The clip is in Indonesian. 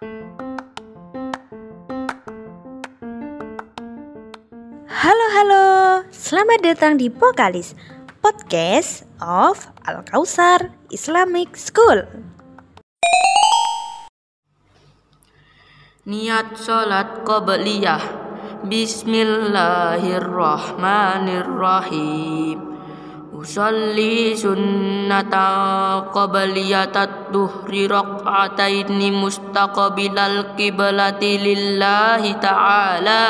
Halo halo, selamat datang di Pokalis Podcast of Al Kausar Islamic School. Niat salat qabliyah Bismillahirrahmanirrahim Usalli sunnata qabliyatat duhri raq'ataini mustaqbilal qiblati lillahi ta'ala